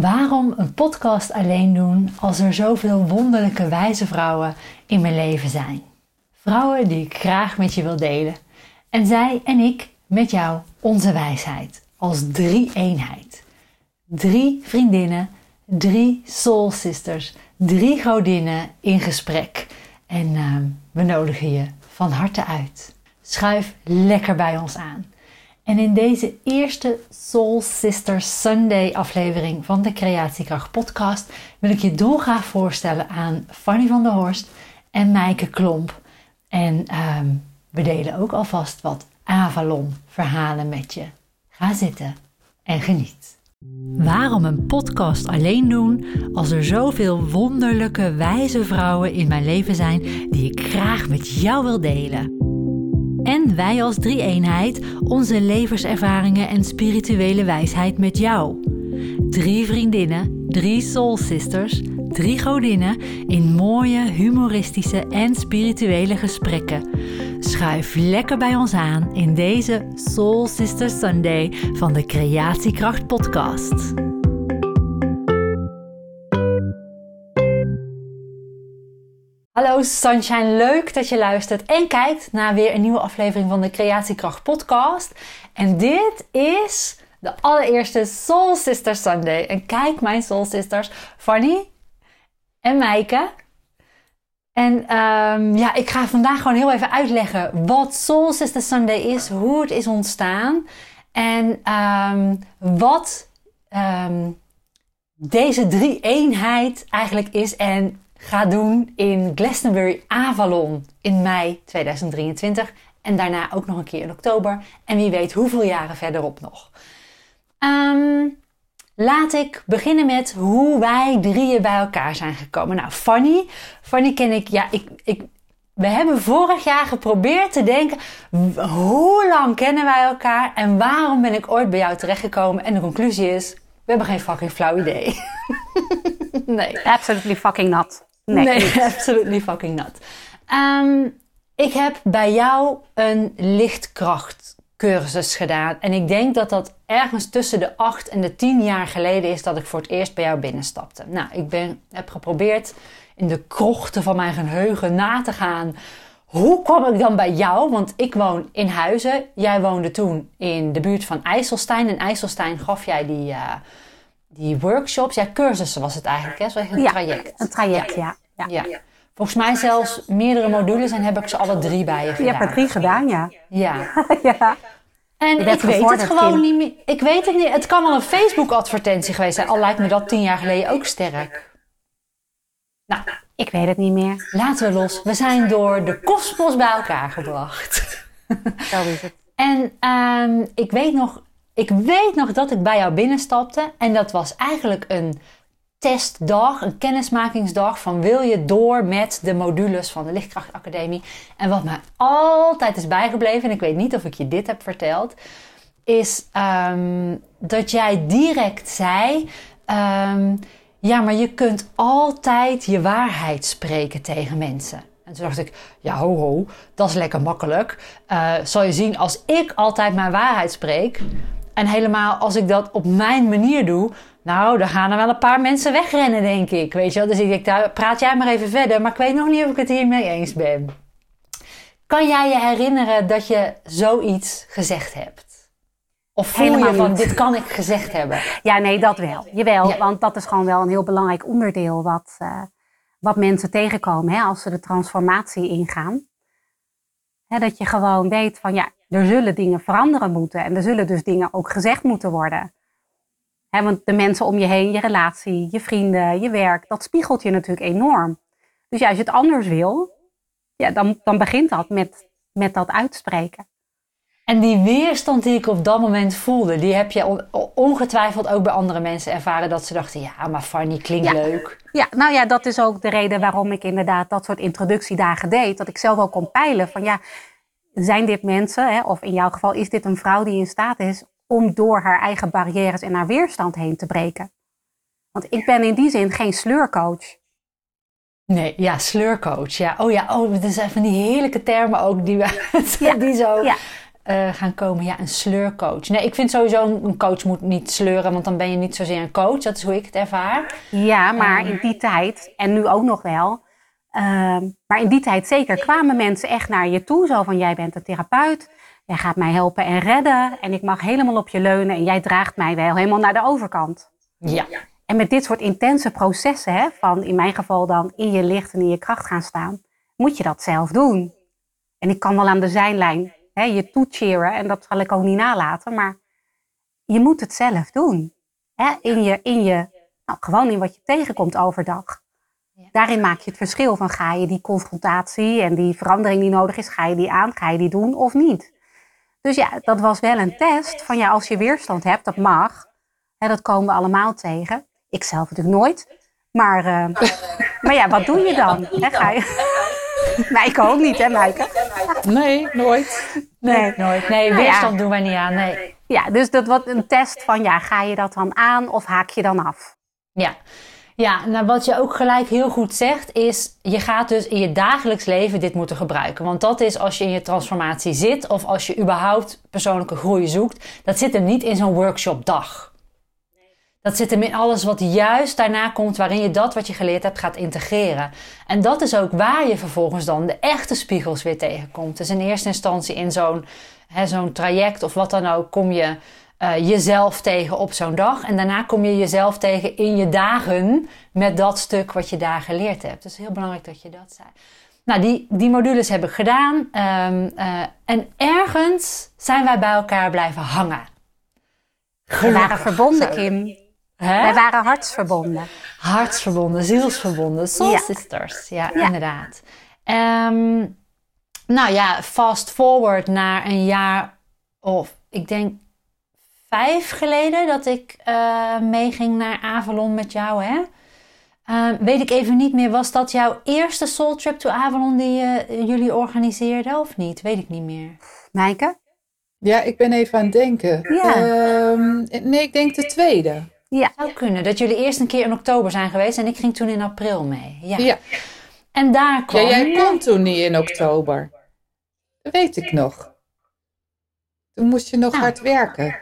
Waarom een podcast alleen doen als er zoveel wonderlijke wijze vrouwen in mijn leven zijn? Vrouwen die ik graag met je wil delen. En zij en ik met jou onze wijsheid als drie eenheid. Drie vriendinnen, drie soul sisters, drie godinnen in gesprek. En uh, we nodigen je van harte uit. Schuif lekker bij ons aan. En in deze eerste Soul Sisters Sunday aflevering van de Creatiekracht podcast wil ik je dolgraag voorstellen aan Fanny van der Horst en Mijke Klomp. En um, we delen ook alvast wat Avalon verhalen met je. Ga zitten en geniet. Waarom een podcast alleen doen als er zoveel wonderlijke wijze vrouwen in mijn leven zijn die ik graag met jou wil delen? En wij als drie-eenheid onze levenservaringen en spirituele wijsheid met jou. Drie vriendinnen, drie soul sisters, drie godinnen in mooie, humoristische en spirituele gesprekken. Schuif lekker bij ons aan in deze Soul Sister Sunday van de Creatiekracht Podcast. Hallo Sunshine, leuk dat je luistert en kijkt naar weer een nieuwe aflevering van de Creatiekracht Podcast. En dit is de allereerste Soul Sister Sunday. En kijk, mijn Soul Sisters, Fanny en Meike. En um, ja, ik ga vandaag gewoon heel even uitleggen wat Soul Sister Sunday is, hoe het is ontstaan en um, wat um, deze drie eenheid eigenlijk is en ga doen in Glastonbury Avalon in mei 2023. En daarna ook nog een keer in oktober. En wie weet hoeveel jaren verderop nog. Um, laat ik beginnen met hoe wij drieën bij elkaar zijn gekomen. Nou, Fanny. Fanny ken ik, ja, ik, ik, we hebben vorig jaar geprobeerd te denken, hoe lang kennen wij elkaar en waarom ben ik ooit bij jou terechtgekomen? En de conclusie is, we hebben geen fucking flauw idee. nee. Absolutely fucking not. Nee, nee absolutely fucking not. Um, ik heb bij jou een lichtkrachtcursus gedaan. En ik denk dat dat ergens tussen de 8 en de 10 jaar geleden is dat ik voor het eerst bij jou binnenstapte. Nou, ik ben, heb geprobeerd in de krochten van mijn geheugen na te gaan. Hoe kwam ik dan bij jou? Want ik woon in Huizen. Jij woonde toen in de buurt van IJsselstein. En IJsselstein gaf jij die, uh, die workshops. Ja, cursussen was het eigenlijk. Hè? Zo een ja, traject. Een traject, ja. ja. ja. Volgens mij zelfs meerdere modules en heb ik ze alle drie bij je gedaan. Je hebt er drie gedaan, ja. Ja. ja. En ik weet het gewoon niet meer. Ik weet het niet. Het kan wel een Facebook-advertentie geweest zijn. Al lijkt me dat tien jaar geleden ook sterk. Nou, ik weet het niet meer. Laten we los. We zijn door de kosmos bij elkaar gebracht. Zo is het. En um, ik, weet nog, ik weet nog dat ik bij jou binnenstapte. En dat was eigenlijk een testdag, een kennismakingsdag van wil je door met de modules van de Lichtkrachtacademie. En wat mij altijd is bijgebleven, en ik weet niet of ik je dit heb verteld, is um, dat jij direct zei: um, Ja, maar je kunt altijd je waarheid spreken tegen mensen. En toen dacht ik, ja ho ho, dat is lekker makkelijk. Uh, zal je zien, als ik altijd mijn waarheid spreek, en helemaal als ik dat op mijn manier doe, nou, dan gaan er wel een paar mensen wegrennen, denk ik. Weet je wel? Dus ik denk, praat jij maar even verder. Maar ik weet nog niet of ik het hiermee eens ben. Kan jij je herinneren dat je zoiets gezegd hebt? Of voel Helemaal je van, niet. dit kan ik gezegd hebben? Ja, nee, dat wel. Jawel, ja. want dat is gewoon wel een heel belangrijk onderdeel wat, uh, wat mensen tegenkomen hè, als ze de transformatie ingaan. Dat je gewoon weet van, ja, er zullen dingen veranderen moeten. En er zullen dus dingen ook gezegd moeten worden. Want de mensen om je heen, je relatie, je vrienden, je werk, dat spiegelt je natuurlijk enorm. Dus ja, als je het anders wil, ja, dan, dan begint dat met, met dat uitspreken. En die weerstand die ik op dat moment voelde, die heb je ongetwijfeld ook bij andere mensen ervaren. Dat ze dachten, ja, maar Fanny klinkt ja. leuk. Ja, nou ja, dat is ook de reden waarom ik inderdaad dat soort introductiedagen deed. Dat ik zelf ook kon peilen van, ja, zijn dit mensen, hè, of in jouw geval is dit een vrouw die in staat is om door haar eigen barrières en haar weerstand heen te breken. Want ik ben in die zin geen sleurcoach. Nee, ja, sleurcoach. Ja. Oh ja, oh, dat zijn van die heerlijke termen ook die, we, ja, die zo... Ja. Uh, gaan komen. Ja, een sleurcoach. Nee, ik vind sowieso een coach moet niet sleuren, want dan ben je niet zozeer een coach. Dat is hoe ik het ervaar. Ja, maar in die tijd, en nu ook nog wel, Ehm, maar in die tijd zeker kwamen mensen echt naar je toe. Zo van, jij bent een therapeut. Jij gaat mij helpen en redden. En ik mag helemaal op je leunen. En jij draagt mij wel helemaal naar de overkant. Ja. En met dit soort intense processen, hè, van in mijn geval dan in je licht en in je kracht gaan staan, moet je dat zelf doen. En ik kan wel aan de zijlijn hè, je toecheeren en dat zal ik ook niet nalaten, maar je moet het zelf doen. Hè, in je, in je, nou, gewoon in wat je tegenkomt overdag. Daarin maak je het verschil van ga je die confrontatie en die verandering die nodig is, ga je die aan, ga je die doen of niet. Dus ja, dat was wel een test van ja, als je weerstand hebt, dat mag. Hè, dat komen we allemaal tegen. Ik zelf natuurlijk nooit. Maar, uh, maar ja, wat doe je dan? Hè, ga je... Mijke ook niet, hè Mijke? Nee, nooit. Nee, nooit. Nee, nou weerstand doen wij niet aan, nee. Ja, dus dat was een test van ja, ga je dat dan aan of haak je dan af? Ja, ja, nou wat je ook gelijk heel goed zegt is, je gaat dus in je dagelijks leven dit moeten gebruiken. Want dat is als je in je transformatie zit of als je überhaupt persoonlijke groei zoekt, dat zit hem niet in zo'n workshopdag. Dat zit hem in alles wat juist daarna komt, waarin je dat wat je geleerd hebt gaat integreren. En dat is ook waar je vervolgens dan de echte spiegels weer tegenkomt. Dus in eerste instantie in zo'n zo'n traject of wat dan ook, kom je uh, jezelf tegen op zo'n dag. En daarna kom je jezelf tegen in je dagen met dat stuk wat je daar geleerd hebt. Dus heel belangrijk dat je dat zei. Nou, die, die modules heb ik gedaan. Um, uh, en ergens zijn wij bij elkaar blijven hangen. We waren verbonden, Kim. Hè? Wij waren hartsverbonden. Hartsverbonden, zielsverbonden. Soul ja. sisters. Ja, ja. inderdaad. Um, nou ja, fast forward naar een jaar of ik denk vijf geleden dat ik uh, meeging naar Avalon met jou, hè? Uh, weet ik even niet meer, was dat jouw eerste Soul Trip to Avalon die uh, jullie organiseerden of niet? Weet ik niet meer. Mijke? Ja, ik ben even aan het denken. Ja. Ehm, nee, ik denk de tweede. Ja. Zou kunnen, dat jullie eerst een keer in oktober zijn geweest en ik ging toen in april mee. Ja. ja. En daar kwam... Ja, jij kon toen niet in oktober. Dat weet ik nog. Toen moest je nog nou. hard werken.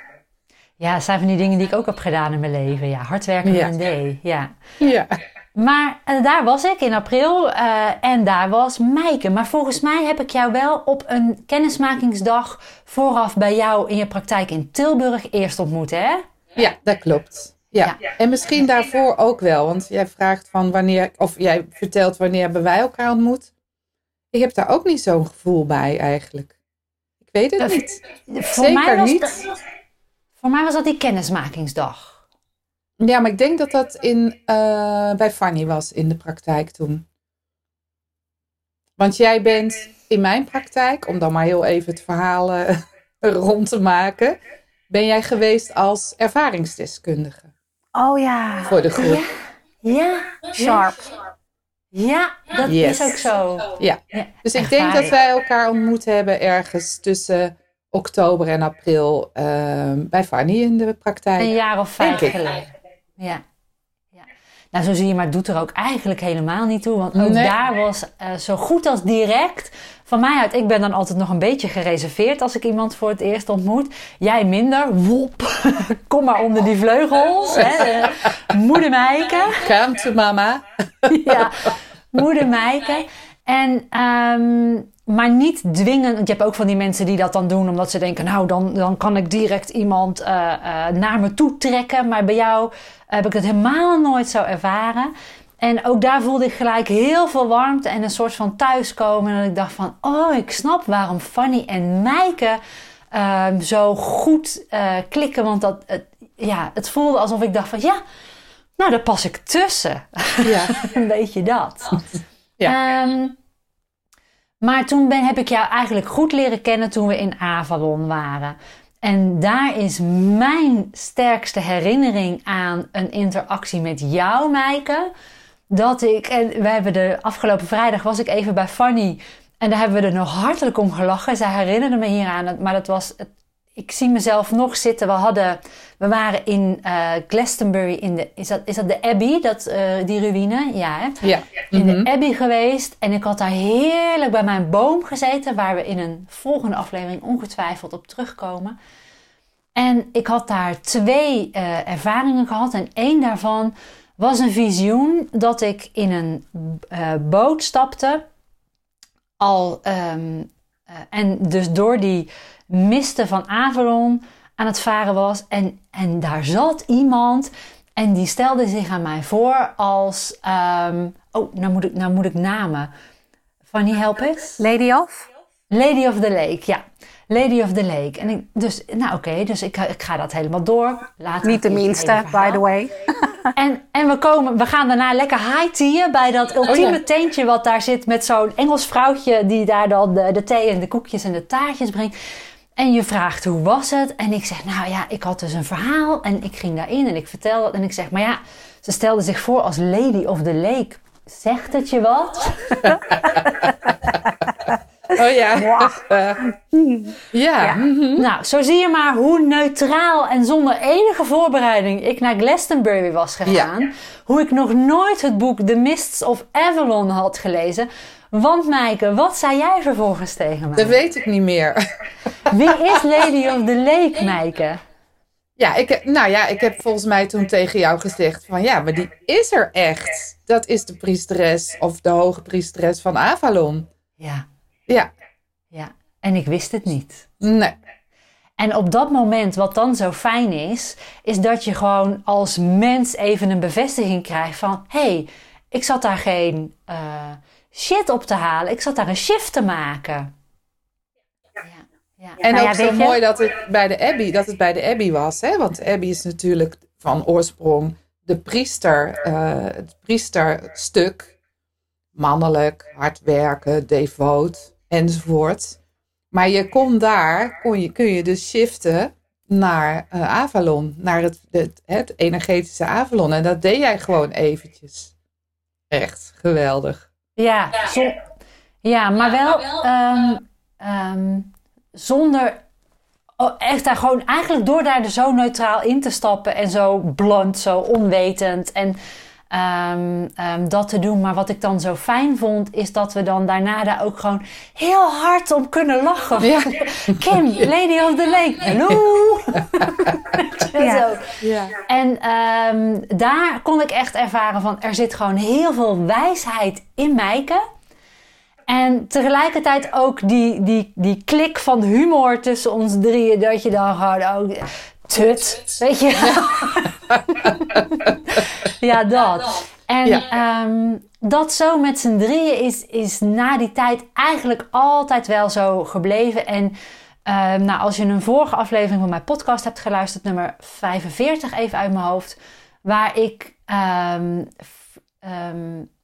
Ja, dat zijn van die dingen die ik ook heb gedaan in mijn leven. Ja, hard werken ja. een D. Ja. ja. Maar uh, daar was ik in april uh, en daar was Meike. Maar volgens mij heb ik jou wel op een kennismakingsdag vooraf bij jou in je praktijk in Tilburg eerst ontmoet, hè? Ja, dat klopt. Ja. ja. En misschien daarvoor ook wel, want jij vraagt van wanneer, of jij vertelt wanneer hebben wij elkaar ontmoet. Ik heb daar ook niet zo'n gevoel bij eigenlijk. Ik weet het niet. Voor Zeker mij was niet. Voor mij was dat die kennismakingsdag. Ja, maar ik denk dat dat in, uh, bij Fanny was in de praktijk toen. Want jij bent in mijn praktijk, om dan maar heel even het verhaal uh, rond te maken, ben jij geweest als ervaringsdeskundige. Oh ja. Voor de groep. Ja. ja. Sharp. Ja, dat is ook zo. Ja. ja. Dus ik denk dat wij elkaar ontmoet hebben ergens tussen oktober en april uh, bij Fanny in de praktijk. Een jaar of vijf geleden. Ja. ja. Nou, zo zie je, maar doet er ook eigenlijk helemaal niet toe. Want ook daar was uh, zo goed als direct van mij uit. Ik ben dan altijd nog een beetje gereserveerd als ik iemand voor het eerst ontmoet. Jij minder. Wop. Kom maar onder die vleugels. hè. Uh, moeder to mama. ja, moeder. En um, maar niet dwingen. Want je hebt ook van die mensen die dat dan doen omdat ze denken: Nou, dan, dan kan ik direct iemand uh, uh, naar me toe trekken. Maar bij jou heb ik het helemaal nooit zo ervaren. En ook daar voelde ik gelijk heel veel warmte en een soort van thuiskomen. En dat ik dacht van, oh, ik snap waarom Fanny en Mijke uh, zo goed uh, klikken. Want dat, het, ja, het voelde alsof ik dacht van, ja, nou, daar pas ik tussen. Ja. een beetje dat. Ja. Um, maar toen ben, heb ik jou eigenlijk goed leren kennen toen we in Avalon waren. En daar is mijn sterkste herinnering aan een interactie met jou, Meike. Dat ik, en we hebben de afgelopen vrijdag was ik even bij Fanny. En daar hebben we er nog hartelijk om gelachen. Zij herinnerde me hieraan. Maar dat was ik zie mezelf nog zitten. We, hadden, we waren in uh, Glastonbury, in de, is, dat, is dat de Abbey, dat, uh, die ruïne? Ja, hè? ja. In de Mhm. Abbey geweest. En ik had daar heerlijk bij mijn boom gezeten. Waar we in een volgende aflevering ongetwijfeld op terugkomen. En ik had daar twee uh, ervaringen gehad. En één daarvan was een visioen dat ik in een uh, boot stapte. Al, um, uh, en dus door die misten van Avalon aan het varen was. En, en daar zat iemand. En die stelde zich aan mij voor als. Um, oh, nou moet, ik, nou moet ik namen. Fanny, help eens. Lady of? Lady of the Lake, ja. Lady of the Lake. En ik, dus, nou oké, okay, dus ik, ik, ga dat helemaal door. Later Niet de minste, by the way. en, en we, komen, we gaan daarna lekker high teaen bij dat ultieme oh ja. teentje wat daar zit met zo'n Engels vrouwtje die daar dan de, de thee en de koekjes en de taartjes brengt. En je vraagt hoe was het? En ik zeg, nou ja, ik had dus een verhaal en ik ging daarin en ik vertel dat. En ik zeg, maar ja, ze stelde zich voor als Lady of the Lake. Zegt het je wat? Oh ja. Ja. ja. Mm -hmm. Nou, zo zie je maar hoe neutraal en zonder enige voorbereiding ik naar Glastonbury was gegaan. Ja. Hoe ik nog nooit het boek The Mists of Avalon had gelezen. Want Maaike, wat zei jij vervolgens tegen mij? Dat weet ik niet meer. Wie is Lady of the Lake, Maaike? Ja, ik, nou ja, ik heb volgens mij toen tegen jou gezegd van ja, maar die is er echt. Dat is de priesteres of de hoge priesteres van Avalon. Ja. Ja. Ja, en ik wist het niet. Nee. En op dat moment, wat dan zo fijn is, is dat je gewoon als mens even een bevestiging krijgt van: hé, hey, ik zat daar geen uh, shit op te halen, ik zat daar een shift te maken. Ja. Ja. En nou ook ja, zo mooi dat het, bij de Abbey, dat het bij de Abbey was, hè? want de Abbey is natuurlijk van oorsprong de priester, uh, het priesterstuk. Mannelijk, hard werken, devoot enzovoort. Maar je kon daar, kon je, kun je dus shiften naar uh, Avalon, naar het, het, het, energetische Avalon. En dat deed jij gewoon eventjes. Echt geweldig. Ja, zo, ja maar wel um, um, zonder oh, echt daar gewoon, eigenlijk door daar er zo neutraal in te stappen en zo blunt, zo onwetend en um, um, dat te doen. Maar wat ik dan zo fijn vond, is dat we dan daarna daar ook gewoon heel hard om kunnen lachen. Ja. Kim, Lady of the Lake, hallo! Ja. En um, daar kon ik echt ervaren van, er zit gewoon heel veel wijsheid in Mijke. En tegelijkertijd ook die, die, die klik van humor tussen ons drieën, dat je dan gewoon ook tut, weet je. ja, dat. En ja. Um, dat zo met z'n drieën is, is na die tijd eigenlijk altijd wel zo gebleven. En um, nou, als je een vorige aflevering van mijn podcast hebt geluisterd, nummer 45 even uit mijn hoofd, waar ik... Um,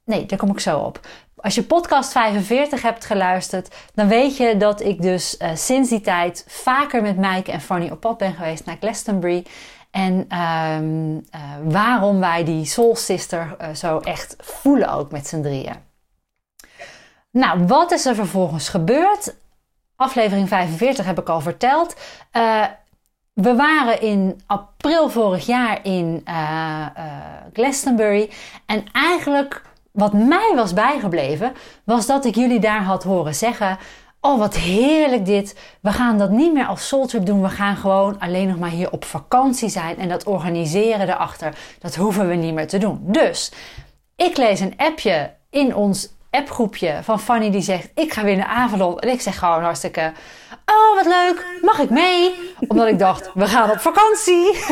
nee, daar kom ik zo op. Als je podcast 45 hebt geluisterd, dan weet je dat ik dus uh, sinds die tijd vaker met Mike en Fanny op pad ben geweest naar Glastonbury. En um, uh, waarom wij die Soul Sister uh, zo echt voelen ook met z'n drieën. Nou, wat is er vervolgens gebeurd? Aflevering 45 heb ik al verteld. we waren in april vorig jaar in Glastonbury. En eigenlijk wat mij was bijgebleven, was dat ik jullie daar had horen zeggen: Oh, wat heerlijk dit. We gaan dat niet meer als soultrip doen. We gaan gewoon alleen nog maar hier op vakantie zijn. En dat organiseren erachter, dat hoeven we niet meer te doen. Dus ik lees een appje in ons appgroepje van Fanny die zegt: Ik ga weer naar Avalon. En ik zeg gewoon hartstikke: Oh, wat leuk. Mag ik mee? Omdat ik dacht: We gaan op vakantie.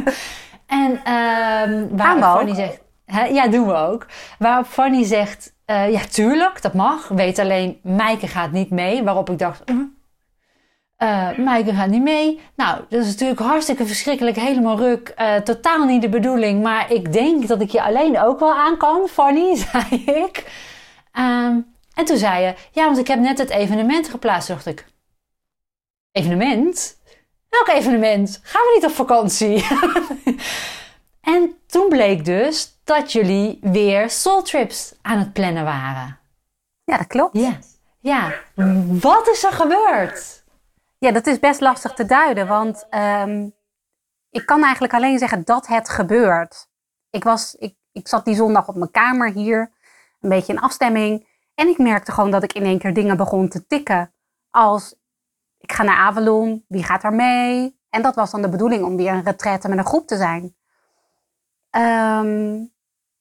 en um, waar Fanny zegt. Ja, doen we ook. Waarop Fanny zegt, uh, ja tuurlijk, dat mag. Weet alleen, Mijke gaat niet mee. Waarop ik dacht, uh, gaat niet mee. Nou, dat is natuurlijk hartstikke verschrikkelijk, helemaal ruk. Uh, totaal niet de bedoeling, maar ik denk dat ik je alleen ook wel aan kan, Fanny, zei ik. Um, en toen zei je, ja, want ik heb net het evenement geplaatst. dacht ik, evenement? Welk evenement? Gaan we niet op vakantie? en toen bleek dus dat jullie weer soul trips aan het plannen waren. Ja, dat klopt. Ja. ja. Wat is er gebeurd? Ja, dat is best lastig te duiden, want ehm, ik kan eigenlijk alleen zeggen dat het gebeurt. Ik, was, ik, ik zat die zondag op mijn kamer hier, een beetje in afstemming. En ik merkte gewoon dat ik in één keer dingen begon te tikken. Als ik ga naar Avalon, wie gaat er mee? En dat was dan de bedoeling om weer een retraite met een groep te zijn. Um,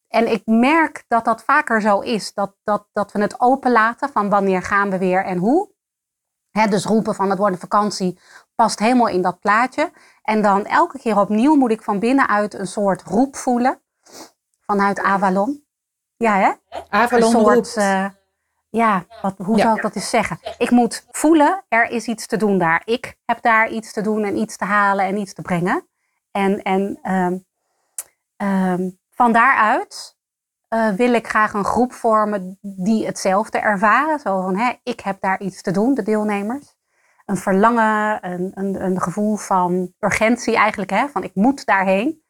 en ik merk dat dat vaker zo is. Dat, dat, dat we het openlaten van wanneer gaan we weer en hoe. dus roepen van het wordt een vakantie past helemaal in dat plaatje. En dan elke keer opnieuw moet ik van binnenuit een soort roep voelen. Vanuit Avalon. Ja, hè? Avalon een soort, uh, ja, wat, hoe zou ik dat eens zeggen? Ik moet voelen, er is iets te doen daar. Ik heb daar iets te doen en iets te halen en iets te brengen. En, en um, um, van daaruit uh, wil ik graag een groep vormen die hetzelfde ervaren. Zo van, hè, ik heb daar iets te doen, de deelnemers. Een verlangen, een, een, een gevoel van urgentie eigenlijk, hè, van ik moet daarheen.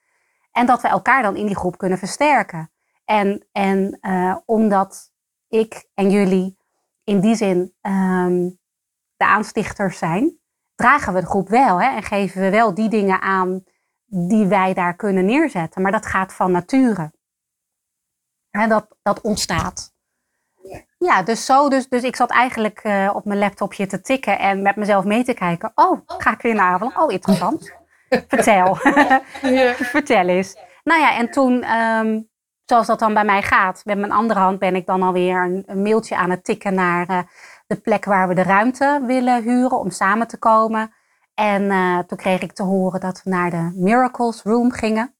En dat we elkaar dan in die groep kunnen versterken. En, en uh, omdat ik en jullie in die zin um, de aanstichters zijn, dragen we de groep wel hè, en geven we wel die dingen aan die wij daar kunnen neerzetten. Maar dat gaat van nature. Hè, dat, dat ontstaat. Ja, dus zo. Dus, dus ik zat eigenlijk uh, op mijn laptopje te tikken en met mezelf mee te kijken. Oh, ga ik weer naar avond? Oh, interessant. Vertel. Vertel eens. Nou ja, en toen, um, zoals dat dan bij mij gaat, met mijn andere hand ben ik dan alweer een, een mailtje aan het tikken naar uh, de plek waar we de ruimte willen huren om samen te komen. En uh, toen kreeg ik te horen dat we naar de Miracles Room gingen.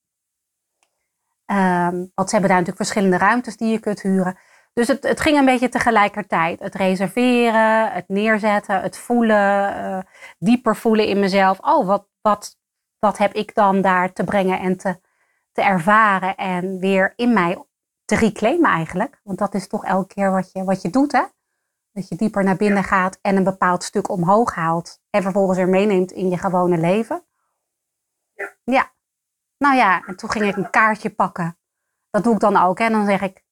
Um, want ze hebben daar natuurlijk verschillende ruimtes die je kunt huren. Dus het, het ging een beetje tegelijkertijd. Het reserveren, het neerzetten, het voelen, uh, dieper voelen in mezelf. Oh, wat, wat, wat heb ik dan daar te brengen en te, te ervaren en weer in mij te reclaimen eigenlijk. Want dat is toch elke keer wat je, wat je doet, hè? Dat je dieper naar binnen gaat en een bepaald stuk omhoog haalt. En vervolgens weer meeneemt in je gewone leven. Ja. ja. Nou ja, en toen ging ik een kaartje pakken. Dat doe ik dan ook. En dan zeg ik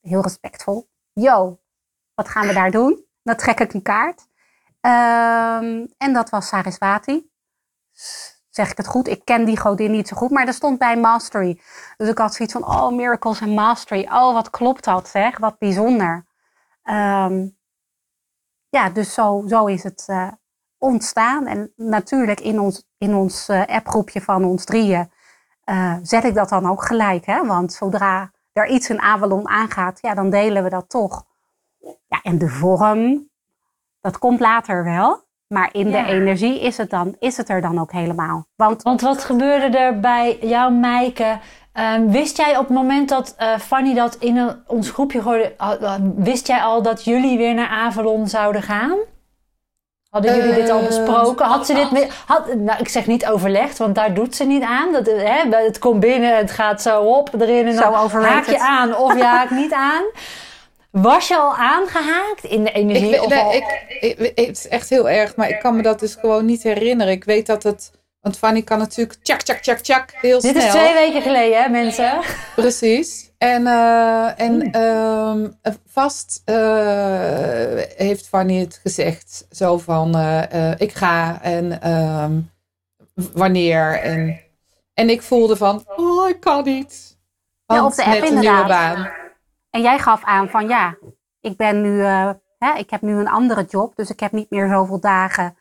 heel respectvol. Yo, wat gaan we daar doen? Dan trek ik een kaart. Um, en dat was Saraswati. Zeg ik het goed? Ik ken die godin niet zo goed, maar er stond bij Mastery. Dus ik had zoiets van, oh, miracles en mastery. Oh, wat klopt dat zeg, wat bijzonder. Um, ja, dus zo, zo is het uh, ontstaan. En natuurlijk in ons, in ons uh, appgroepje van ons drieën uh, zet ik dat dan ook gelijk. Hè? Want zodra er iets in Avalon aangaat, ja, dan delen we dat toch. Ja, en de vorm, dat komt later wel. Maar in de energie is het, dan, is het er dan ook helemaal. Want, Want wat gebeurde er bij jou, Meike? Uh, wist jij op het moment dat uh, Fanny dat in een, ons groepje gooide, uh, wist jij al dat jullie weer naar Avalon zouden gaan? Hadden jullie dit al eh, besproken? Had ze dit met, had, nou, ik zeg niet overlegd, want daar doet ze niet aan. Dat, hè, het komt binnen, het gaat zo op erin en dan haak je aan of je haakt niet aan. Was je al aangehaakt in de energie? Ik, of al... ik, ik, het is echt heel erg, maar ik kan me dat dus gewoon niet herinneren. Ik weet dat het... Want Fanny kan natuurlijk tjak, tjak, tjak, tjak, heel Dit snel. Dit is twee weken geleden, hè, mensen? Precies. En, uh, en uh, vast uh, heeft Fanny het gezegd. Zo van, uh, ik ga en ehm, wanneer. En, en ik voelde van, oh, ik kan niet. Want ja, op de app net een nieuwe baan. En jij gaf aan van, ja, ik ben nu, hè, ik heb nu een andere job. Dus ik heb niet meer zoveel dagen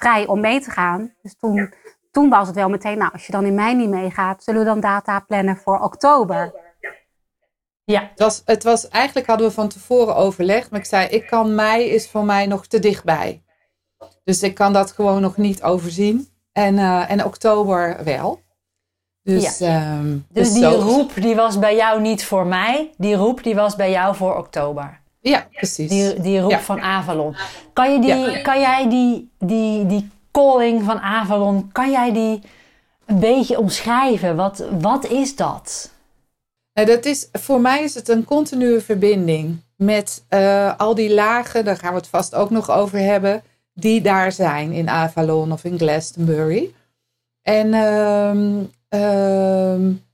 vrij om mee te gaan. Dus toen toen was het wel meteen, nou, als je dan in mei niet meegaat, zullen we dan data plannen voor oktober? Ja. Het was, het was, eigenlijk hadden we van tevoren overlegd, maar ik zei, ik kan mei is voor mij nog te dichtbij. Dus ik kan dat gewoon nog niet overzien. En, uh, en oktober wel. Dus, ja. um, dus, dus die roep die was bij jou niet voor mei, die roep die was bij jou voor oktober. Ja, precies. Die, die roep ja. van Avalon. Kan, je die, ja. kan jij die, die, die calling van Avalon, kan jij die een beetje omschrijven? Wat, wat is dat? dat is, voor mij is het een continue verbinding met uh, al die lagen, daar gaan we het vast ook nog over hebben, die daar zijn in Avalon of in Glastonbury. En um, um,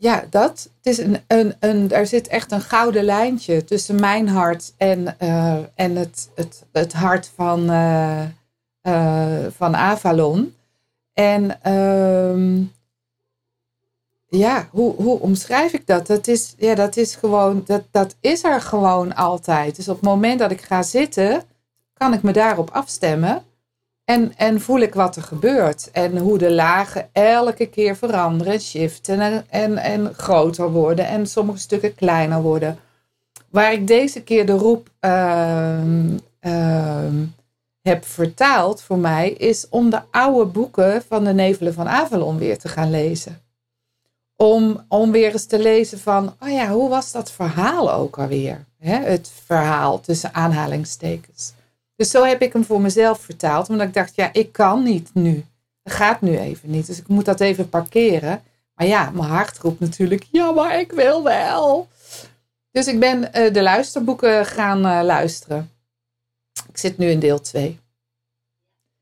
ja, dat. Het is een, een, een, er zit echt een gouden lijntje tussen mijn hart en, uh, en het, het, het hart van, uh, uh, van Avalon. En ehm, ja, hoe, hoe omschrijf ik dat? Dat is, ja, dat is gewoon, dat, dat is er gewoon altijd. Dus op het moment dat ik ga zitten, kan ik me daarop afstemmen. En, en voel ik wat er gebeurt. En hoe de lagen elke keer veranderen, shiften en, en, en groter worden. En sommige stukken kleiner worden. Waar ik deze keer de roep uh, uh, heb vertaald voor mij, is om de oude boeken van de Nevelen van Avalon weer te gaan lezen. Om, om weer eens te lezen van, oh ja, hoe was dat verhaal ook alweer? het verhaal tussen aanhalingstekens. Dus zo heb ik hem voor mezelf vertaald. Omdat ik dacht, ja, ik kan niet nu. Dat gaat nu even niet. Dus ik moet dat even parkeren. Maar ja, mijn hart roept natuurlijk, ja, maar ik wil wel. Dus ik ben uh, de luisterboeken gaan uh, luisteren. Ik zit nu in deel 2. En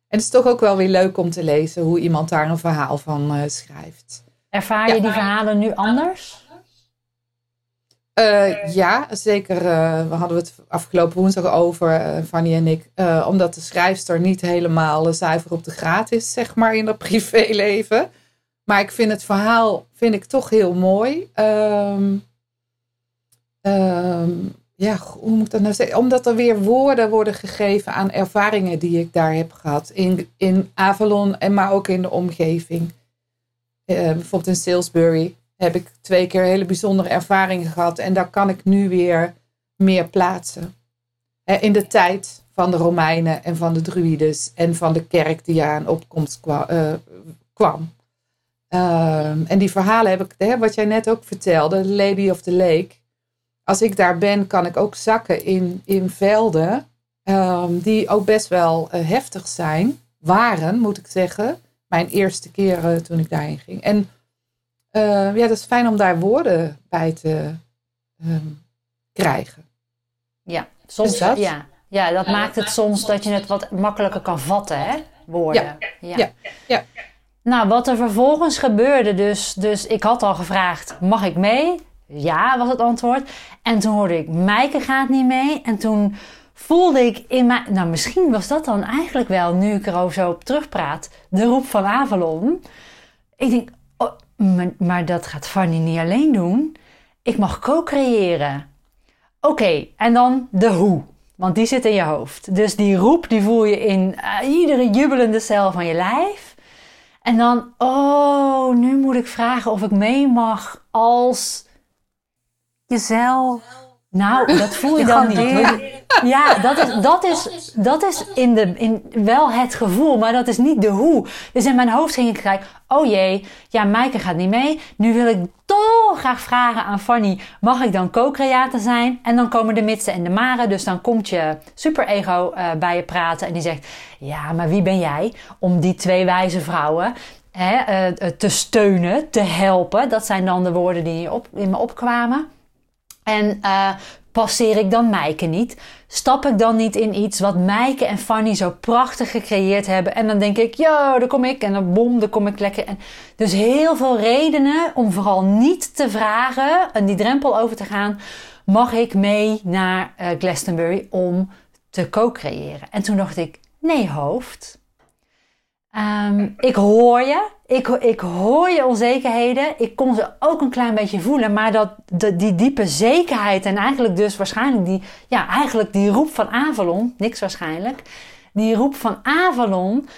het is toch ook wel weer leuk om te lezen hoe iemand daar een verhaal van uh, schrijft. Ervaar je ja, die verhalen nu anders? Uh, ja, zeker. Uh, we hadden het afgelopen woensdag over, uh, Fanny en ik. omdat de schrijfster niet helemaal zuiver op de graad is, zeg maar, in dat privéleven. Maar ik vind het verhaal vind ik toch heel mooi. Um, um, ja, hoe moet ik dat nou zeggen? Omdat er weer woorden worden gegeven aan ervaringen die ik daar heb gehad. In, in Avalon, en maar ook in de omgeving. bijvoorbeeld in Salisbury heb ik twee keer hele bijzondere ervaringen gehad. En daar kan ik nu weer meer plaatsen. In de tijd van de Romeinen en van de Druides en van de kerk die aan opkomst kwam. Ehm, en die verhalen heb ik, wat jij net ook vertelde, Lady of the Lake. Als ik daar ben, kan ik ook zakken in, in velden ehm, die ook best wel uh, heftig zijn. Waren, moet ik zeggen. Mijn eerste keer uh, toen ik daarheen ging. En ja, dat is fijn om daar woorden bij te um, krijgen. Ja, soms dat? Ja. ja, dat maakt het soms dat je het wat makkelijker kan vatten, hè? Woorden. Ja. Ja. ja. ja. Nou, wat er vervolgens gebeurde, dus, dus ik had al gevraagd: mag ik mee? Ja, was het antwoord. En toen hoorde ik: Mijke gaat niet mee. En toen voelde ik in mijn. Nou, misschien was dat dan eigenlijk wel, nu ik erover zo op terugpraat, de roep van Avalon. Ik denk: maar, maar dat gaat Fanny niet alleen doen. Ik mag co-creëren. Oké, en dan de hoe. Want die zit in je hoofd. Dus die roep die voel je in uh, iedere jubelende cel van je lijf. En dan, oh, nu moet ik vragen of ik mee mag als jezelf. Nou, dat voel je dan niet. Ja, dat is, dat is, dat is in de, in wel het gevoel, maar dat is niet de hoe. Dus in mijn hoofd ging ik kijken, oh jee, ja, Maaike gaat niet mee. Nu wil ik toch graag vragen aan Fanny, mag ik dan co-creator zijn? En dan komen de mitsen en de maren, dus dan komt je superego uh, bij je praten en die zegt, ja, maar wie ben jij om die twee wijze vrouwen hè, uh, te steunen, te helpen? Dat zijn dan de woorden die op, in me opkwamen. En uh, passeer ik dan Mijke niet? Stap ik dan niet in iets wat Mijke en Fanny zo prachtig gecreëerd hebben? En dan denk ik, ja, daar kom ik. En dan bom, daar kom ik lekker. En dus heel veel redenen om vooral niet te vragen en die drempel over te gaan. Mag ik mee naar uh, Glastonbury om te co-creëren? En toen dacht ik, nee hoofd. Um, ik hoor je. Ik, ik hoor je onzekerheden. Ik kon ze ook een klein beetje voelen. Maar dat, die diepe zekerheid en eigenlijk dus waarschijnlijk die, ja, eigenlijk die roep van Avalon, niks waarschijnlijk. Die roep van Avalon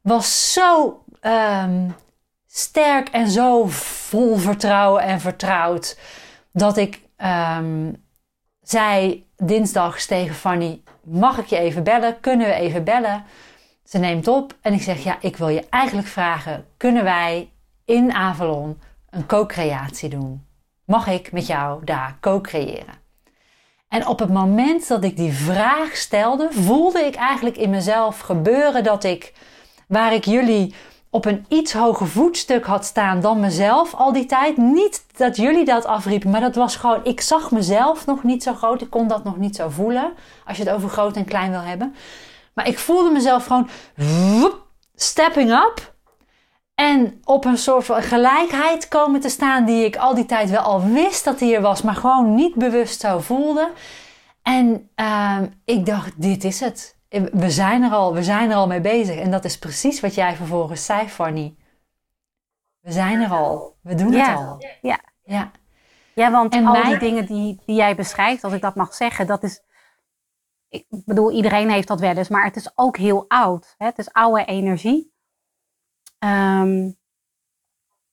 was zo um, sterk en zo vol vertrouwen en vertrouwd. Dat ik um, zei dinsdag tegen Fanny, mag ik je even bellen? Kunnen we even bellen? Ze neemt op en ik zeg: Ja, ik wil je eigenlijk vragen: kunnen wij in Avalon een co-creatie doen? Mag ik met jou daar co-creëren? En op het moment dat ik die vraag stelde, voelde ik eigenlijk in mezelf gebeuren dat ik, waar ik jullie op een iets hoger voetstuk had staan dan mezelf al die tijd. Niet dat jullie dat afriepen, maar dat was gewoon, ik zag mezelf nog niet zo groot. Ik kon dat nog niet zo voelen, als je het over groot en klein wil hebben. Maar ik voelde mezelf gewoon woep, stepping up. En op een soort van gelijkheid komen te staan die ik al die tijd wel al wist dat die er was, maar gewoon niet bewust zo voelde. En ehm, ik dacht, dit is het. We zijn, er al, we zijn er al mee bezig. En dat is precies wat jij vervolgens zei, Fanny. We zijn er al. We doen het al. Ja. ja. Ja, want en al die dingen die, die jij beschrijft, als ik dat mag zeggen, dat is. Ik bedoel, iedereen heeft dat wel eens, maar het is ook heel oud. Hè? Het is oude energie. Ehm,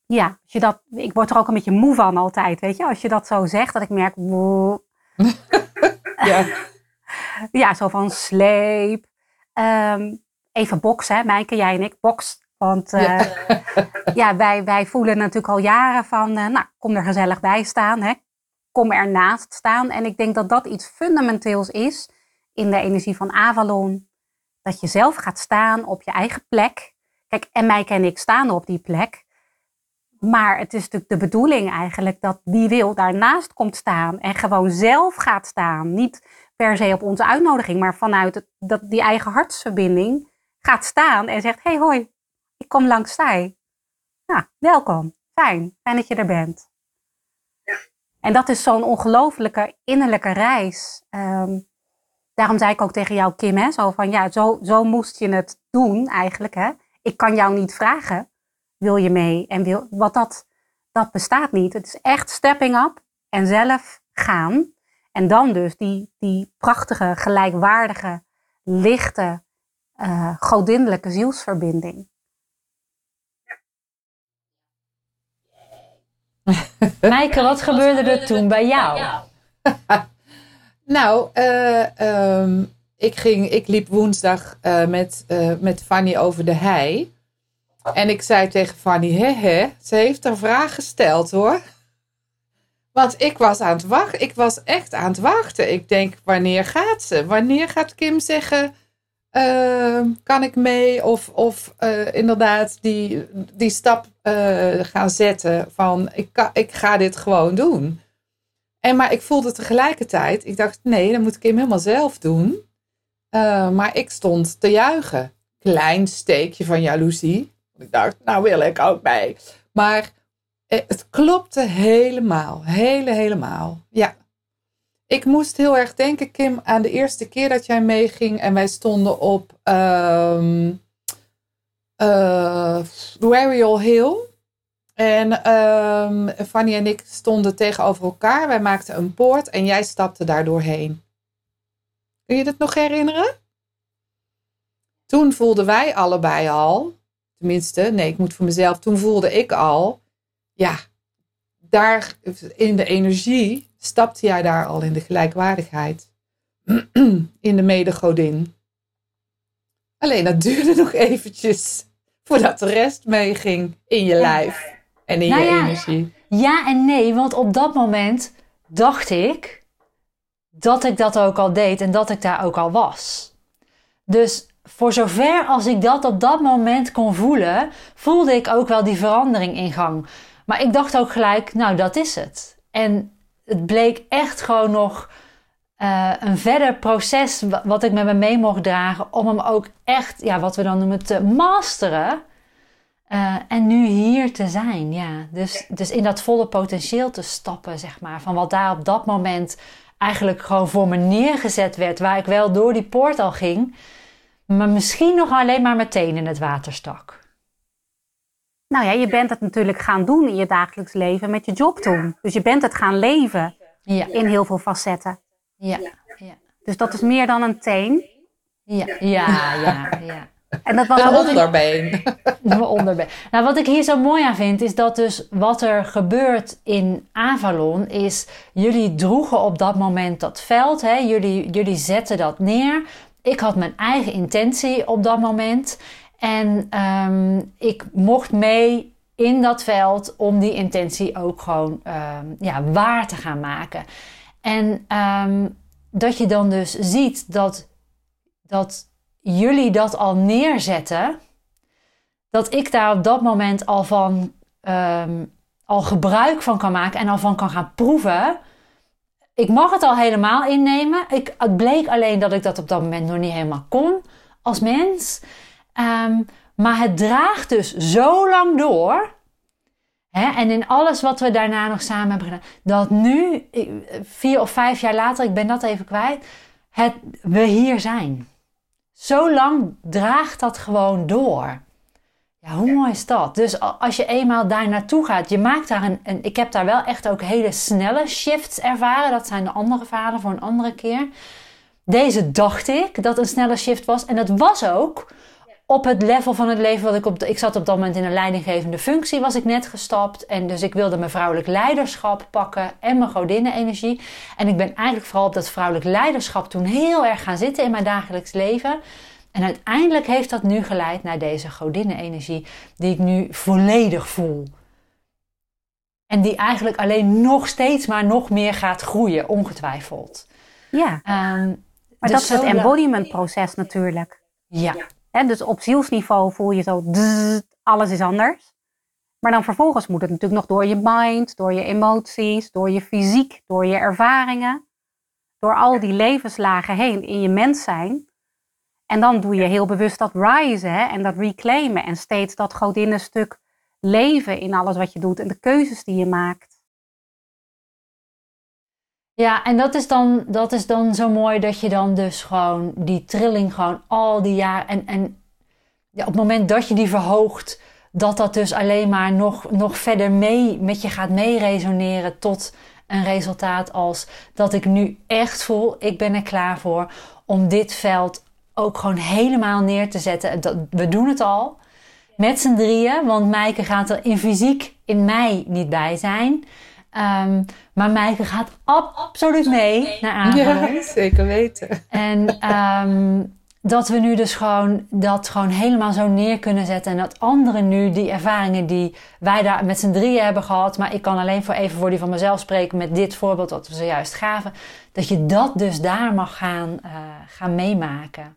ja, als je dat, ik word er ook een beetje moe van altijd, weet je. Als je dat zo zegt, dat ik merk... ja. ja, zo van sleep. Ehm, even boksen, Mijke, jij en ik, boks. Want ja, uh, ja wij, wij voelen natuurlijk al jaren van, uh, nou, kom er gezellig bij staan. Hè? Kom ernaast staan. En ik denk dat dat iets fundamenteels is in de energie van Avalon. Dat je zelf gaat staan op je eigen plek. Kijk, en mij en ik staan op die plek. Maar het is natuurlijk de bedoeling eigenlijk dat wie wil daarnaast komt staan en gewoon zelf gaat staan. Niet per se op onze uitnodiging, maar vanuit het, dat, die eigen hartsverbinding gaat staan en zegt: Hey, hoi, ik kom langs zij. Ja, welkom. Fijn. Fijn dat je er bent. Ja. En dat is zo'n ongelofelijke innerlijke reis. Um, daarom zei ik ook tegen jou, Kim, hè, zo van ja, zo, zo moest je het doen eigenlijk. Hè. Ik kan jou niet vragen, wil je mee? En wil, wat dat, dat bestaat niet. Het is echt stepping up en zelf gaan. En dan dus die, die prachtige, gelijkwaardige, lichte, uh, godinnelijke zielsverbinding. Mijke, wat gebeurde er toen bij jou? nou, uh, um, ik, ging, ik liep woensdag uh, met, uh, met Fanny over de hei. En ik zei tegen Fanny, hè, hè, ze heeft een vraag gesteld hoor. Want ik was aan het wachten. Ik was echt aan het wachten. Ik denk, wanneer gaat ze? Wanneer gaat Kim zeggen, uh, kan ik mee? Of, of inderdaad die, die stap gaan zetten van, ik, ik ga dit gewoon doen. En maar ik voelde tegelijkertijd, ik dacht, nee, dan moet Kim helemaal zelf doen. maar ik stond te juichen. Klein steekje van jaloezie. Ik dacht, nou wil ik ook mee. Maar eh, het klopte helemaal. Hele, helemaal. Ja. Ik moest heel erg denken, Kim, aan de eerste keer dat jij meeging en wij stonden op um, Hill. En um, Fanny en ik stonden tegenover elkaar. Wij maakten een poort en jij stapte daar doorheen. Kun je dat nog herinneren? Toen voelden wij allebei al, tenminste, nee, ik moet voor mezelf, toen voelde ik al, ja, daar in de energie stapte jij daar al in de gelijkwaardigheid. in de medegodin. Alleen dat duurde nog eventjes voordat de rest meeging in je lijf en in nou je energie. Ja en nee, want op dat moment dacht ik dat ik dat ook al deed en dat ik daar ook al was. Dus voor zover als ik dat op dat moment kon voelen, voelde ik ook wel die verandering in gang. Maar ik dacht ook gelijk, nou dat is het. En het bleek echt gewoon nog uh, een verder proces wat ik met me mee mocht dragen om hem ook echt, ja, wat we dan noemen, te masteren. Uh, en nu hier te zijn, ja. Dus, dus in dat volle potentieel te stappen, zeg maar. Van wat daar op dat moment eigenlijk gewoon voor me neergezet werd. Waar ik wel door die poort al ging. Maar misschien nog alleen maar meteen in het water stak. Nou ja, je bent het natuurlijk gaan doen in je dagelijks leven met je job toen. Dus je bent het gaan leven ja. in heel veel facetten. Ja. ja. Dus dat is meer dan een teen. Ja, ja, ja. ja. En dat was een onderbeen. Een onderbeen. Nou, wat ik hier zo mooi aan vind, is dat dus wat er gebeurt in Avalon, is jullie droegen op dat moment dat veld. Hè? Jullie, jullie zetten dat neer. Ik had mijn eigen intentie op dat moment. En um, ik mocht mee in dat veld om die intentie ook gewoon um, ja, waar te gaan maken. En um, dat je dan dus ziet dat, dat jullie dat al neerzetten, dat ik daar op dat moment al van al gebruik van kan maken en al van kan gaan proeven. Ik mag het al helemaal innemen. Ik, het bleek alleen dat ik dat op dat moment nog niet helemaal kon als mens. Um, Maar het draagt dus zo lang door. Hè, en in alles wat we daarna nog samen hebben gedaan. Dat nu, vier of vijf jaar later, ik ben dat even kwijt. Het, we hier zijn. Zo lang draagt dat gewoon door. Ja, hoe mooi is dat? Dus als je eenmaal daar naartoe gaat, je maakt daar een, een, Ik heb daar wel echt ook hele snelle shifts ervaren. Dat zijn de andere verhalen voor een andere keer. Deze dacht ik dat een snelle shift was. En dat was ook op het level van het leven wat ik op. ik zat op dat moment in een leidinggevende functie, was ik net gestapt. En dus ik wilde mijn vrouwelijk leiderschap pakken en mijn godinnen-energie. En ik ben eigenlijk vooral op dat vrouwelijk leiderschap toen heel erg gaan zitten in mijn dagelijks leven. En uiteindelijk heeft dat nu geleid naar deze godinnen-energie, die ik nu volledig voel. En die eigenlijk alleen nog steeds maar nog meer gaat groeien, ongetwijfeld. Ja. Um, maar dus dat is het embodiment-proces natuurlijk. Ja. Dus op zielsniveau voel je zo, alles is anders. Maar dan vervolgens moet het natuurlijk nog door je mind, door je emoties, door je fysiek, door je ervaringen, door al die levenslagen heen in je mens zijn. En dan doe je heel bewust dat risen hè, en dat reclaimen en steeds dat godinnenstuk leven in alles wat je doet en de keuzes die je maakt. Ja, en dat is, dan, dat is dan zo mooi dat je dan dus gewoon die trilling gewoon al die jaren... En, en ja, op het moment dat je die verhoogt, dat dat dus alleen maar nog, nog verder mee met je gaat meeresoneren tot een resultaat als dat ik nu echt voel, ik ben er klaar voor om dit veld ook gewoon helemaal neer te zetten. Dat, we doen het al met z'n drieën, want Mijke gaat er in fysiek in mei niet bij zijn. Um, maar Mijke gaat absoluut mee naar Avalon. Ja, zeker weten. En um, dat we nu dus gewoon dat gewoon helemaal zo neer kunnen zetten. En dat anderen nu die ervaringen die wij daar met z'n drieën hebben gehad. Maar ik kan alleen voor even voor die van mezelf spreken met dit voorbeeld wat we zojuist gaven. Dat je dat dus daar mag gaan, uh, gaan meemaken.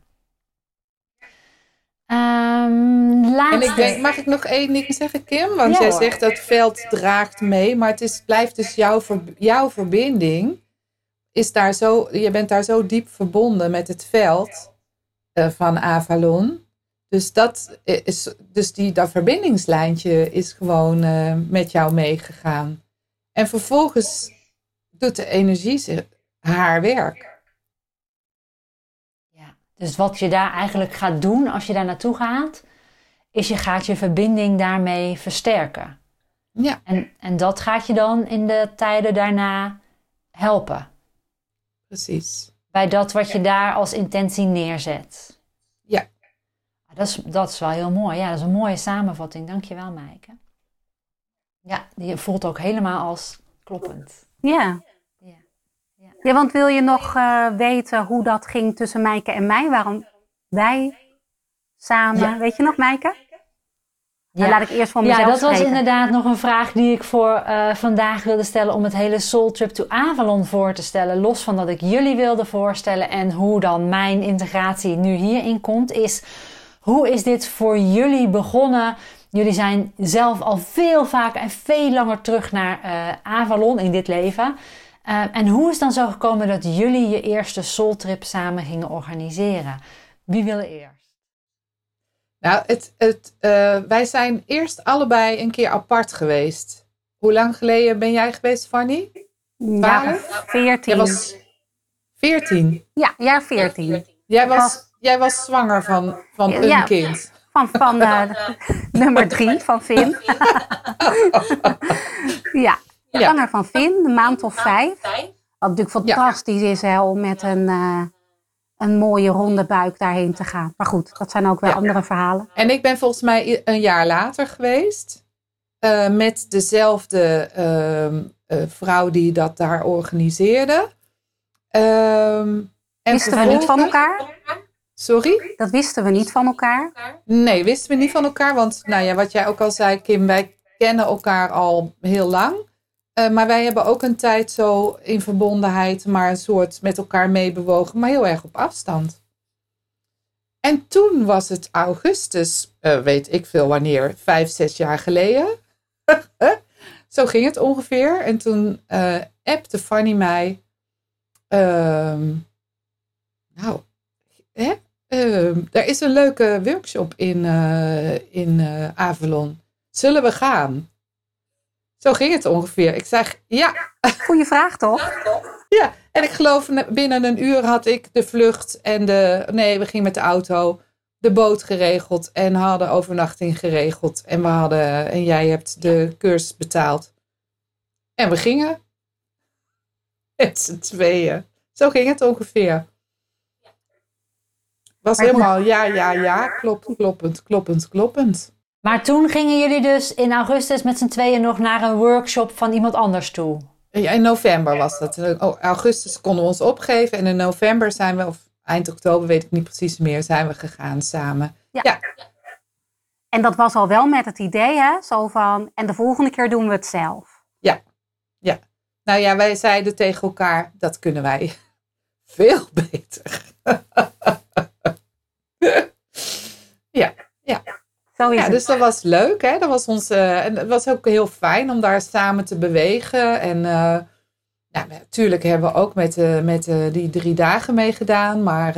Um, En ik denk, mag ik nog één ding zeggen, Kim? Want jij zegt dat veld draagt mee, maar het is, blijft dus jouw, jouw verbinding. Is daar zo, je bent daar zo diep verbonden met het veld uh, van Avalon. Dus, dat is, dus die, dat verbindingslijntje is gewoon uh, met jou meegegaan. En vervolgens doet de energie haar werk. Dus wat je daar eigenlijk gaat doen als je daar naartoe gaat, is je gaat je verbinding daarmee versterken. Ja. En, en dat gaat je dan in de tijden daarna helpen. Precies. Bij dat wat je daar als intentie neerzet. Ja. Dat is, dat is wel heel mooi. Ja, dat is een mooie samenvatting. Dankjewel, Maaike. Ja, die voelt ook helemaal als kloppend. Ja. Ja, want wil je nog uh, weten hoe dat ging tussen Mijke en mij? Waarom wij samen, weet je nog Mijke? Ja. laat ik eerst van mezelf Ja, dat spreken. was inderdaad nog een vraag die ik voor uh, vandaag wilde stellen om het hele Soul Trip to Avalon voor te stellen. Los van dat ik jullie wilde voorstellen en hoe dan mijn integratie nu hierin komt, is hoe is dit voor jullie begonnen? Jullie zijn zelf al veel vaker en veel langer terug naar uh, Avalon in dit leven. Uh, en hoe is dan zo gekomen dat jullie je eerste soultrip samen gingen organiseren? Wie wil eerst? Nou, het, het, uh, wij zijn eerst allebei een keer apart geweest. Hoe lang geleden ben jij geweest, Fanny? Ja, 14. Jij was 14? Ja, ja 14. Jij was, jij was zwanger van, van een ja, kind. Van, van uh, nummer drie, van Finn. ja, Zwanger van Finn, een maand of vijf. Wat natuurlijk fantastisch is hè, om met een, uh, een mooie ronde buik daarheen te gaan. Maar goed, dat zijn ook weer andere verhalen. En ik ben volgens mij een jaar later geweest. Uh, met dezelfde uh, vrouw die dat daar organiseerde. Ehm, en wisten we niet van elkaar? Sorry? Dat wisten we niet van elkaar? Nee, wisten we niet van elkaar. Want nou ja, wat jij ook al zei, Kim, wij kennen elkaar al heel lang. Uh, maar wij hebben ook een tijd zo in verbondenheid, maar een soort met elkaar meebewogen, maar heel erg op afstand. En toen was het augustus, uh, weet ik veel wanneer, vijf, zes jaar geleden. zo ging het ongeveer. En toen uh, appte Fanny mij. Ehm, nou, hè? uh, er is een leuke workshop in, in Avalon. Zullen we gaan? Zo ging het ongeveer. Ik zeg ja. Goeie vraag toch? Ja, en ik geloof binnen een uur had ik de vlucht en de. Nee, we gingen met de auto. De boot geregeld en hadden overnachting geregeld. En we hadden. En jij hebt de cursus betaald. En we gingen. Met z'n tweeën. Zo ging het ongeveer. Was helemaal ja, ja, ja. Kloppend, kloppend, kloppend, kloppend. Maar toen gingen jullie dus in augustus met z'n tweeën nog naar een workshop van iemand anders toe? Ja, in november was dat. Oh, augustus konden we ons opgeven. En in november zijn we, of eind oktober weet ik niet precies meer, zijn we gegaan samen. Ja. ja. En dat was al wel met het idee, hè? Zo van, en de volgende keer doen we het zelf. Ja, ja. Nou ja, wij zeiden tegen elkaar, dat kunnen wij veel beter. ja, ja. Ja, dus dat was leuk. Hè? Dat was ons, uh, en het was ook heel fijn om daar samen te bewegen. En nou, natuurlijk hebben we ook met, uh, met die drie dagen meegedaan. Maar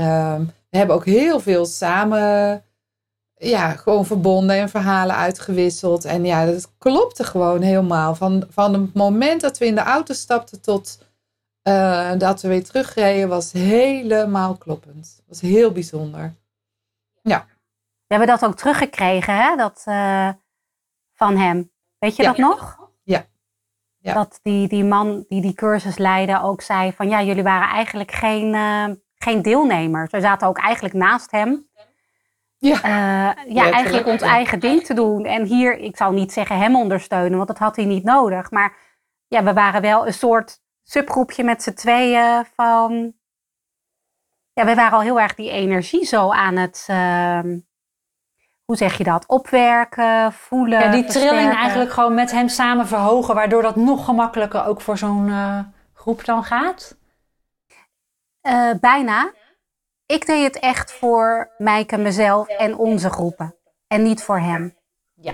we hebben ook heel veel samen ja, gewoon verbonden en verhalen uitgewisseld. En ja, dat klopte gewoon helemaal. Van, van het moment dat we in de auto stapten tot dat we weer terugreden, was helemaal kloppend. was heel bijzonder. Ja. We hebben dat ook teruggekregen, hè? Dat, uh, van hem. Weet je dat nog? Ja. ja. Dat die, die man die die cursus leidde ook zei van ja, jullie waren eigenlijk geen, uh, geen deelnemers. We zaten ook eigenlijk naast hem. Ja, uh, ja eigenlijk ons eigen ding te doen. En hier, ik zal niet zeggen hem ondersteunen, want dat had hij niet nodig. Maar ja, we waren wel een soort subgroepje met z'n tweeën van... Ja, we waren al heel erg die energie zo aan het... Uh, hoe zeg je dat? Opwerken, voelen. Ja, die trilling eigenlijk gewoon met hem samen verhogen, waardoor dat nog gemakkelijker ook voor zo'n uh, groep dan gaat? Uh, bijna. Ik deed het echt voor Mijke, mezelf en onze groepen. En niet voor hem. Ja.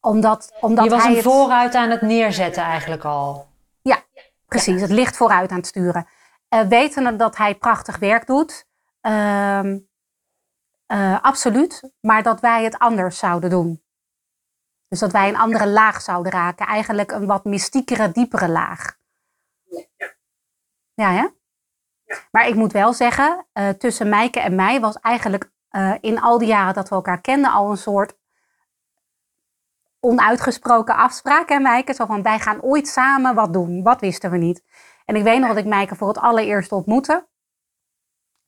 Omdat, omdat je was hem het... vooruit aan het neerzetten eigenlijk al. Ja, precies. Het licht vooruit aan het sturen. Uh, wetende dat hij prachtig werk doet. Uh, uh, absoluut. Maar dat wij het anders zouden doen. Dus dat wij een andere laag zouden raken. Eigenlijk een wat mystiekere, diepere laag. Ja, hè? Maar ik moet wel zeggen, uh, tussen Mijke en mij was eigenlijk uh, in al die jaren dat we elkaar kenden al een soort onuitgesproken afspraak. Hè, Mijke? Zo van, wij gaan ooit samen wat doen. Wat wisten we niet. En ik weet nog dat ik Mijke voor het allereerst ontmoette.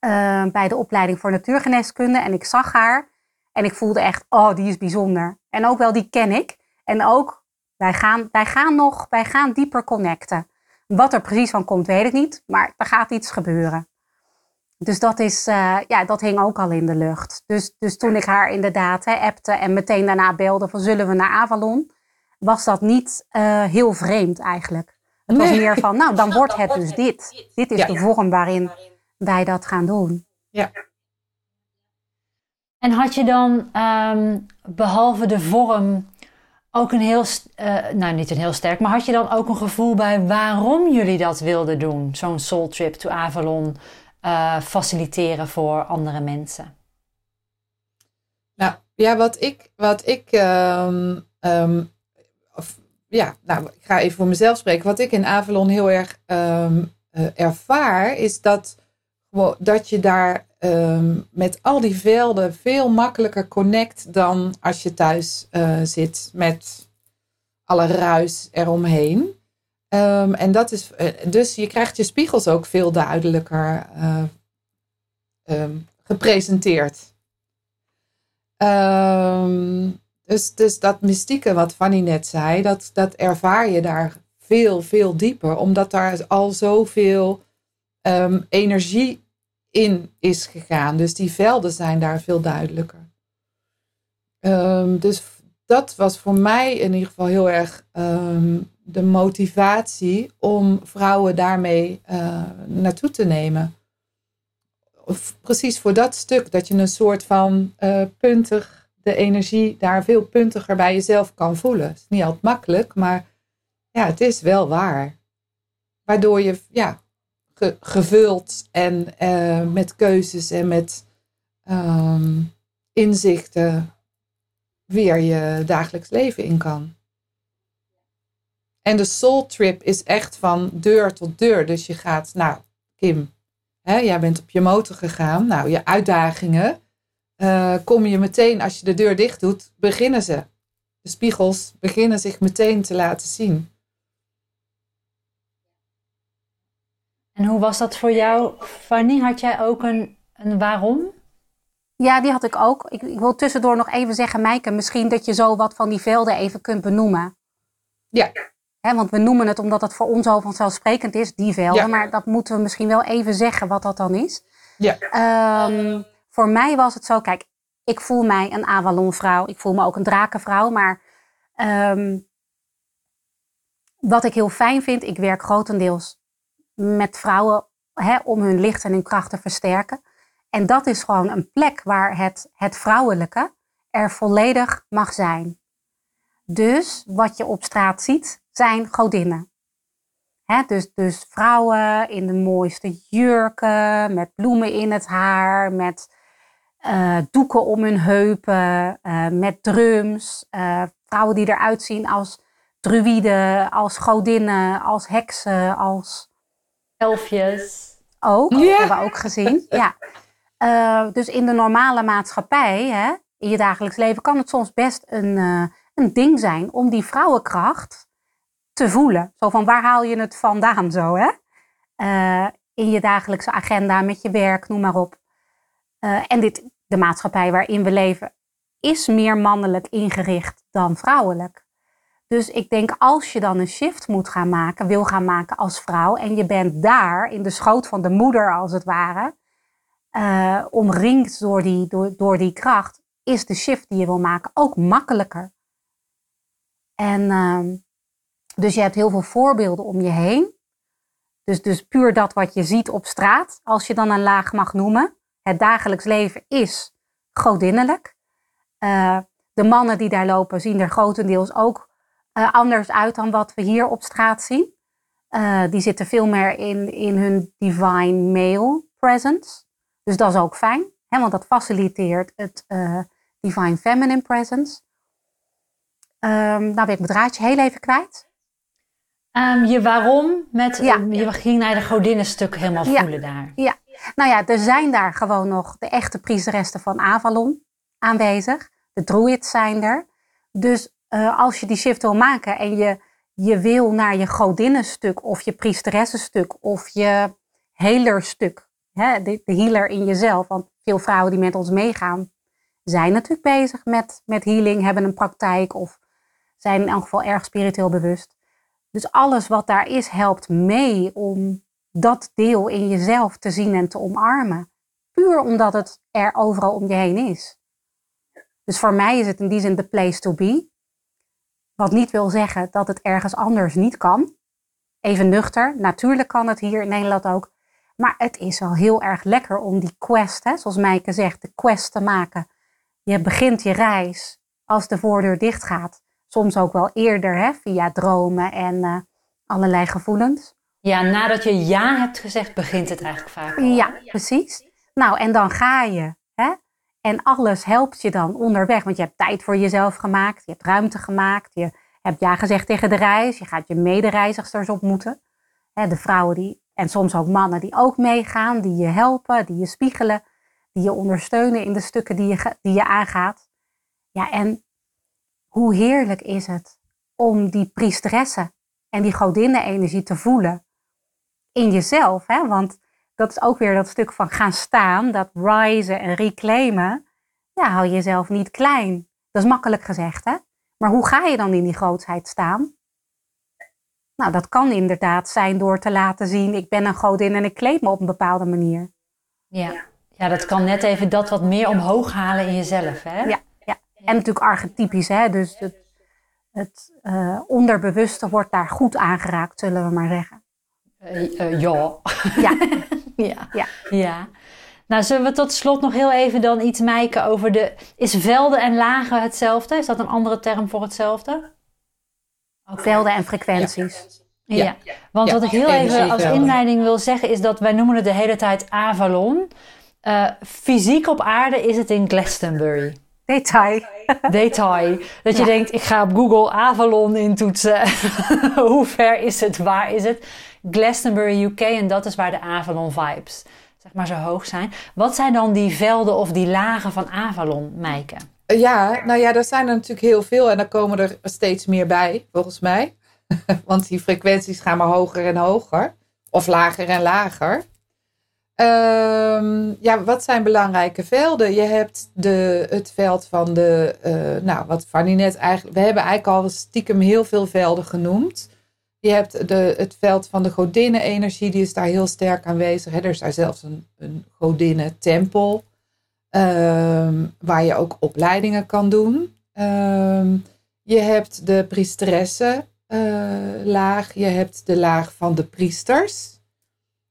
Uh, bij de opleiding voor natuurgeneeskunde. En ik zag haar. En ik voelde echt, oh, die is bijzonder. En ook wel, die ken ik. En ook, wij gaan, wij gaan nog, wij gaan dieper connecten. Wat er precies van komt, weet ik niet. Maar er gaat iets gebeuren. Dus dat, is, uh, ja, dat hing ook al in de lucht. Dus, dus toen ik haar inderdaad hè, appte en meteen daarna belde van zullen we naar Avalon, was dat niet uh, heel vreemd eigenlijk. Het was meer van, nou dan wordt het dus dit. Dit is de vorm waarin wij dat gaan doen. Ja. En had je dan um, behalve de vorm ook een heel, uh, nou niet een heel sterk, maar had je dan ook een gevoel bij waarom jullie dat wilden doen? Zo'n soul trip to Avalon uh, faciliteren voor andere mensen? Nou ja, wat ik, wat ik um, um, of, ja, nou, ik ga even voor mezelf spreken. Wat ik in Avalon heel erg um, uh, ervaar, is dat, dat je daar met al die velden veel makkelijker connect dan als je thuis uh, zit met alle ruis eromheen. Um, en dat is, dus je krijgt je spiegels ook veel duidelijker uh, um, gepresenteerd. Dus, dus dat mystieke wat Fanny net zei, dat, dat ervaar je daar veel, veel dieper. Omdat daar al zoveel um, energie in is gegaan. Dus die velden zijn daar veel duidelijker. Um, dus dat was voor mij in ieder geval heel erg um, de motivatie om vrouwen daarmee uh, naartoe te nemen. Of precies voor dat stuk, dat je een soort van uh, puntig, de energie daar veel puntiger bij jezelf kan voelen. Is niet altijd makkelijk, maar ja, het is wel waar. Waardoor je ja, ge, gevuld en uh, met keuzes en met ehm, inzichten weer je dagelijks leven in kan. En de soul trip is echt van deur tot deur. Dus je gaat, nou, Kim, hè, jij bent op je motor gegaan. Nou, je uitdagingen. Uh, kom je meteen, als je de deur dicht doet, beginnen ze. De spiegels beginnen zich meteen te laten zien. En hoe was dat voor jou, Fanny? Had jij ook een, een waarom? Ja, die had ik ook. Ik, ik wil tussendoor nog even zeggen, Mijke, misschien dat je zo wat van die velden even kunt benoemen. Ja want we noemen het omdat het voor ons al vanzelfsprekend is, die velden. Maar dat moeten we misschien wel even zeggen wat dat dan is. Ja. Ehm, voor mij was het zo, kijk, ik voel mij een Avalon-vrouw. Ik voel me ook een drakenvrouw. Maar ehm, wat ik heel fijn vind, ik werk grotendeels met vrouwen om hun licht en hun kracht te versterken. En dat is gewoon een plek waar het, het vrouwelijke er volledig mag zijn. Dus wat je op straat ziet, zijn godinnen. dus, dus vrouwen in de mooiste jurken, met bloemen in het haar, met uh, doeken om hun heupen, uh, met drums. Uh, vrouwen die eruit zien als druïden, als godinnen, als heksen, als... Elfjes. Ook, ja. hebben we ook gezien. ja. dus in de normale maatschappij, hè, in je dagelijks leven, kan het soms best een, een ding zijn om die vrouwenkracht te voelen. Zo van waar haal je het vandaan zo, hè? Uh, in je dagelijkse agenda, met je werk, noem maar op. Uh, en dit, de maatschappij waarin we leven is meer mannelijk ingericht dan vrouwelijk. Dus ik denk als je dan een shift moet gaan maken, wil gaan maken als vrouw, en je bent daar in de schoot van de moeder als het ware, uh, omringd door die, door, door die kracht, is de shift die je wil maken ook makkelijker. En uh, dus je hebt heel veel voorbeelden om je heen. Dus, dus puur dat wat je ziet op straat, als je dan een laag mag noemen. Het dagelijks leven is godinnelijk. Uh, de mannen die daar lopen zien er grotendeels ook uh, anders uit dan wat we hier op straat zien. Uh, die zitten veel meer in, in hun divine male presence. Dus dat is ook fijn, hè, want dat faciliteert het divine feminine presence. Um, nou ben ik mijn draadje heel even kwijt. Um, je waarom met, ja. je ging naar de godinnenstuk helemaal voelen daar. Ja, nou ja, er zijn daar gewoon nog de echte priesteressen van Avalon aanwezig. De druids zijn er. Dus uh, als je die shift wil maken en je, je wil naar je godinnenstuk of je priesteressstuk of je healerstuk, hè, de, de healer in jezelf, want veel vrouwen die met ons meegaan zijn natuurlijk bezig met, met healing, hebben een praktijk of zijn in elk geval erg spiritueel bewust. Dus alles wat daar is, helpt mee om dat deel in jezelf te zien en te omarmen. Puur omdat het er overal om je heen is. Dus voor mij is het in die zin de place to be. Wat niet wil zeggen dat het ergens anders niet kan. Even nuchter, natuurlijk kan het hier in Nederland ook. Maar het is wel heel erg lekker om die quest, hè, zoals Mijke zegt, de quest te maken. Je begint je reis als de voordeur dicht gaat soms ook wel eerder hè, via dromen en uh, allerlei gevoelens. Ja, nadat je ja hebt gezegd, begint het eigenlijk vaak. Al. Ja, precies. Nou, en dan ga je. En alles helpt je dan onderweg. Want je hebt tijd voor jezelf gemaakt. Je hebt ruimte gemaakt. Je hebt ja gezegd tegen de reis. Je gaat je medereizigers ontmoeten. De vrouwen die, en soms ook mannen die ook meegaan. Die je helpen, die je spiegelen. Die je ondersteunen in de stukken die je, die je aangaat. Ja, en hoe heerlijk is het om die priesteressen en die godinnen-energie te voelen in jezelf. Hè? Want dat is ook weer dat stuk van gaan staan, dat risen en reclaimen. Ja, hou jezelf niet klein. Dat is makkelijk gezegd, hè? Maar hoe ga je dan in die grootheid staan? Nou, dat kan inderdaad zijn door te laten zien, ik ben een godin en ik kleed me op een bepaalde manier. Ja, ja dat kan net even dat wat meer omhoog halen in jezelf, hè? Ja, en natuurlijk archetypisch, hè? dus het, het uh, onderbewuste wordt daar goed aangeraakt, zullen we maar zeggen. Uh, uh, ja. Ja. ja. ja. ja. Nou, zullen we tot slot nog heel even dan iets mijken over de... Is velden en lagen hetzelfde? Is dat een andere term voor hetzelfde? Okay. Velden en frequenties. Ja, ja. want wat ik heel even als inleiding wil zeggen is dat wij noemen het de hele tijd Avalon. Uh, fysiek op aarde is het in Glastonbury. Detail. Detail. Dat je denkt, ik ga op Google Avalon intoetsen. Hoe ver is het? Waar is het? Glastonbury, UK. En dat is waar de Avalon vibes zeg maar zo hoog zijn. Wat zijn dan die velden of die lagen van Avalon, Meike? Ja, nou ja, er zijn er natuurlijk heel veel. En dan komen er steeds meer bij, volgens mij. Want die frequenties gaan maar hoger en hoger. Of lager en lager. Um, ja, wat zijn belangrijke velden? Je hebt de, het veld van de, uh, nou wat Fanny net eigenlijk, we hebben eigenlijk al stiekem heel veel velden genoemd. Je hebt de, het veld van de godinnen-energie, die is daar heel sterk aanwezig. Er is daar zelfs een, een godinnen-tempel, um, waar je ook opleidingen kan doen. Um, je hebt de priesteressen uh, laag, je hebt de laag van de priesters.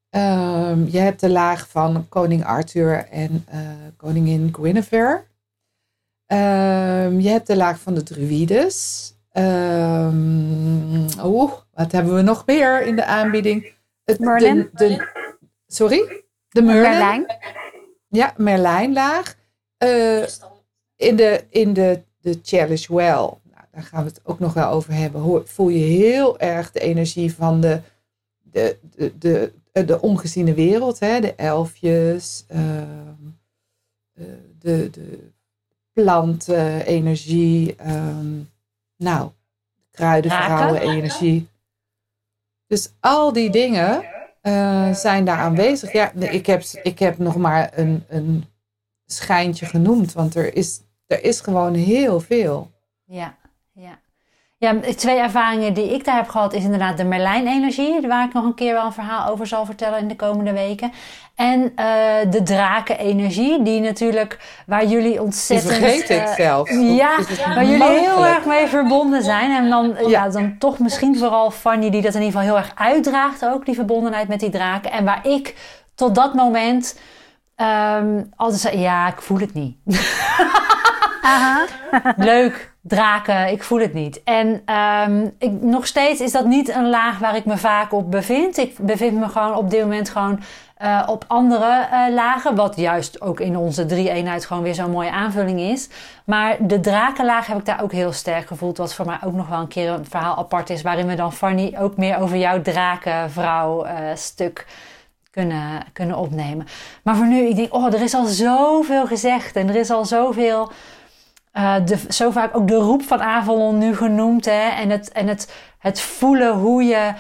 Um, je hebt de laag van koning Arthur en uh, koningin Guinevere. Je hebt de laag van de druides. Oeh, wat hebben we nog meer in de aanbieding? Het, Merlin. De, de, sorry? De Merlin. Merlijn. Ja, Merlijnlaag. Uh, in de, in de, de Chalice Well, nou, daar gaan we het ook nog wel over hebben, voel je heel erg de energie van de, de, de, de de ongeziene wereld, hè, de elfjes, ehm, eh, de, de planten, energie, um, nou, kruidenvrouwen, energie. Dus al die dingen uh, zijn daar aanwezig. Ja, ik heb, ik heb nog maar een, een schijntje genoemd, want er is, er is gewoon heel veel. Ja, ja. Ja, twee ervaringen die ik daar heb gehad is inderdaad de Merlijn-energie, waar ik nog een keer wel een verhaal over zal vertellen in de komende weken. En uh, de draken-energie, die natuurlijk, waar jullie ontzettend... Die vergeet ik uh, zelf. Ja, waar jullie heel erg mee verbonden zijn. En dan, ja. ja. dan toch misschien vooral Fanny, die dat in ieder geval heel erg uitdraagt ook, die verbondenheid met die draken. En waar ik tot dat moment um, altijd zei, ja, ik voel het niet. Aha. Leuk, draken, ik voel het niet. En um, ik, nog steeds is dat niet een laag waar ik me vaak op bevind. Ik bevind me gewoon op dit moment gewoon uh, op andere uh, lagen. Wat juist ook in onze drie-eenheid gewoon weer zo'n mooie aanvulling is. Maar de drakenlaag heb ik daar ook heel sterk gevoeld. Wat voor mij ook nog wel een keer een verhaal apart is. Waarin we dan Fanny ook meer over jouw drakenvrouw uh, stuk kunnen, kunnen opnemen. Maar voor nu, ik denk, oh, er is al zoveel gezegd. En er is al zoveel uh, de, zo vaak ook de roep van Avalon nu genoemd. Hè? En, het, en het, het voelen hoe je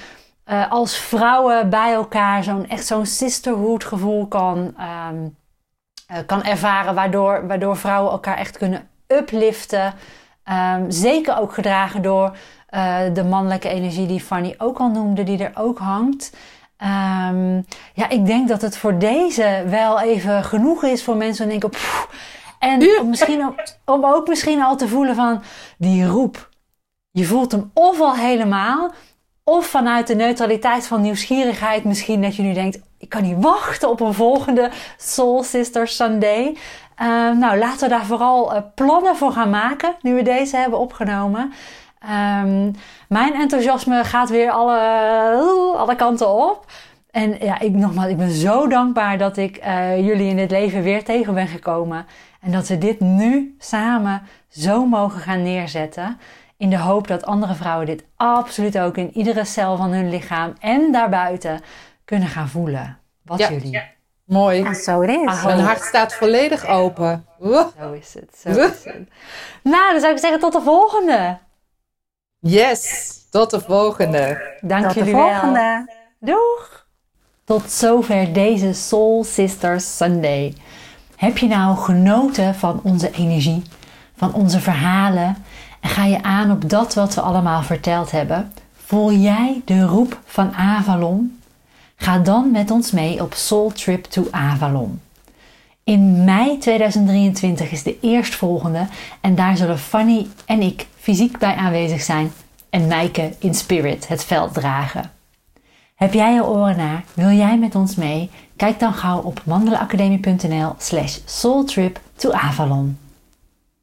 uh, als vrouwen bij elkaar zo'n echt zo'n sisterhood gevoel kan, um, uh, kan ervaren. Waardoor, waardoor vrouwen elkaar echt kunnen upliften. Um, zeker ook gedragen door de mannelijke energie die Fanny ook al noemde, die er ook hangt. Um, ja, ik denk dat het voor deze wel even genoeg is voor mensen die denken... en om, misschien ook, om ook misschien al te voelen van die roep. Je voelt hem of al helemaal, of vanuit de neutraliteit van nieuwsgierigheid misschien dat je nu denkt, ik kan niet wachten op een volgende Soul Sister Sunday. Uh, nou, laten we daar vooral uh, plannen voor gaan maken, nu we deze hebben opgenomen. Um, mijn enthousiasme gaat weer alle, uh, alle kanten op. En ja, ik, nogmaals, ik ben zo dankbaar dat ik jullie in dit leven weer tegen ben gekomen. En dat we dit nu samen zo mogen gaan neerzetten. In de hoop dat andere vrouwen dit absoluut ook in iedere cel van hun lichaam en daarbuiten kunnen gaan voelen. Wat jullie. Ja. Mooi. En zo is het. Mijn hart staat volledig open. Zo is het. Zo is het. Nou, dan zou ik zeggen tot de volgende. Yes, tot de volgende. Dank tot jullie de volgende. wel. Doeg. Tot zover deze Soul Sisters Sunday. Heb je nou genoten van onze energie, van onze verhalen en ga je aan op dat wat we allemaal verteld hebben? Voel jij de roep van Avalon? Ga dan met ons mee op Soul Trip to Avalon. In mei 2023 is de eerstvolgende en daar zullen Fanny en ik fysiek bij aanwezig zijn en Mijke in spirit het veld dragen. Heb jij er oren naar? Wil jij met ons mee? Kijk dan gauw op wandelenacademie.nl slash soultrip to Avalon.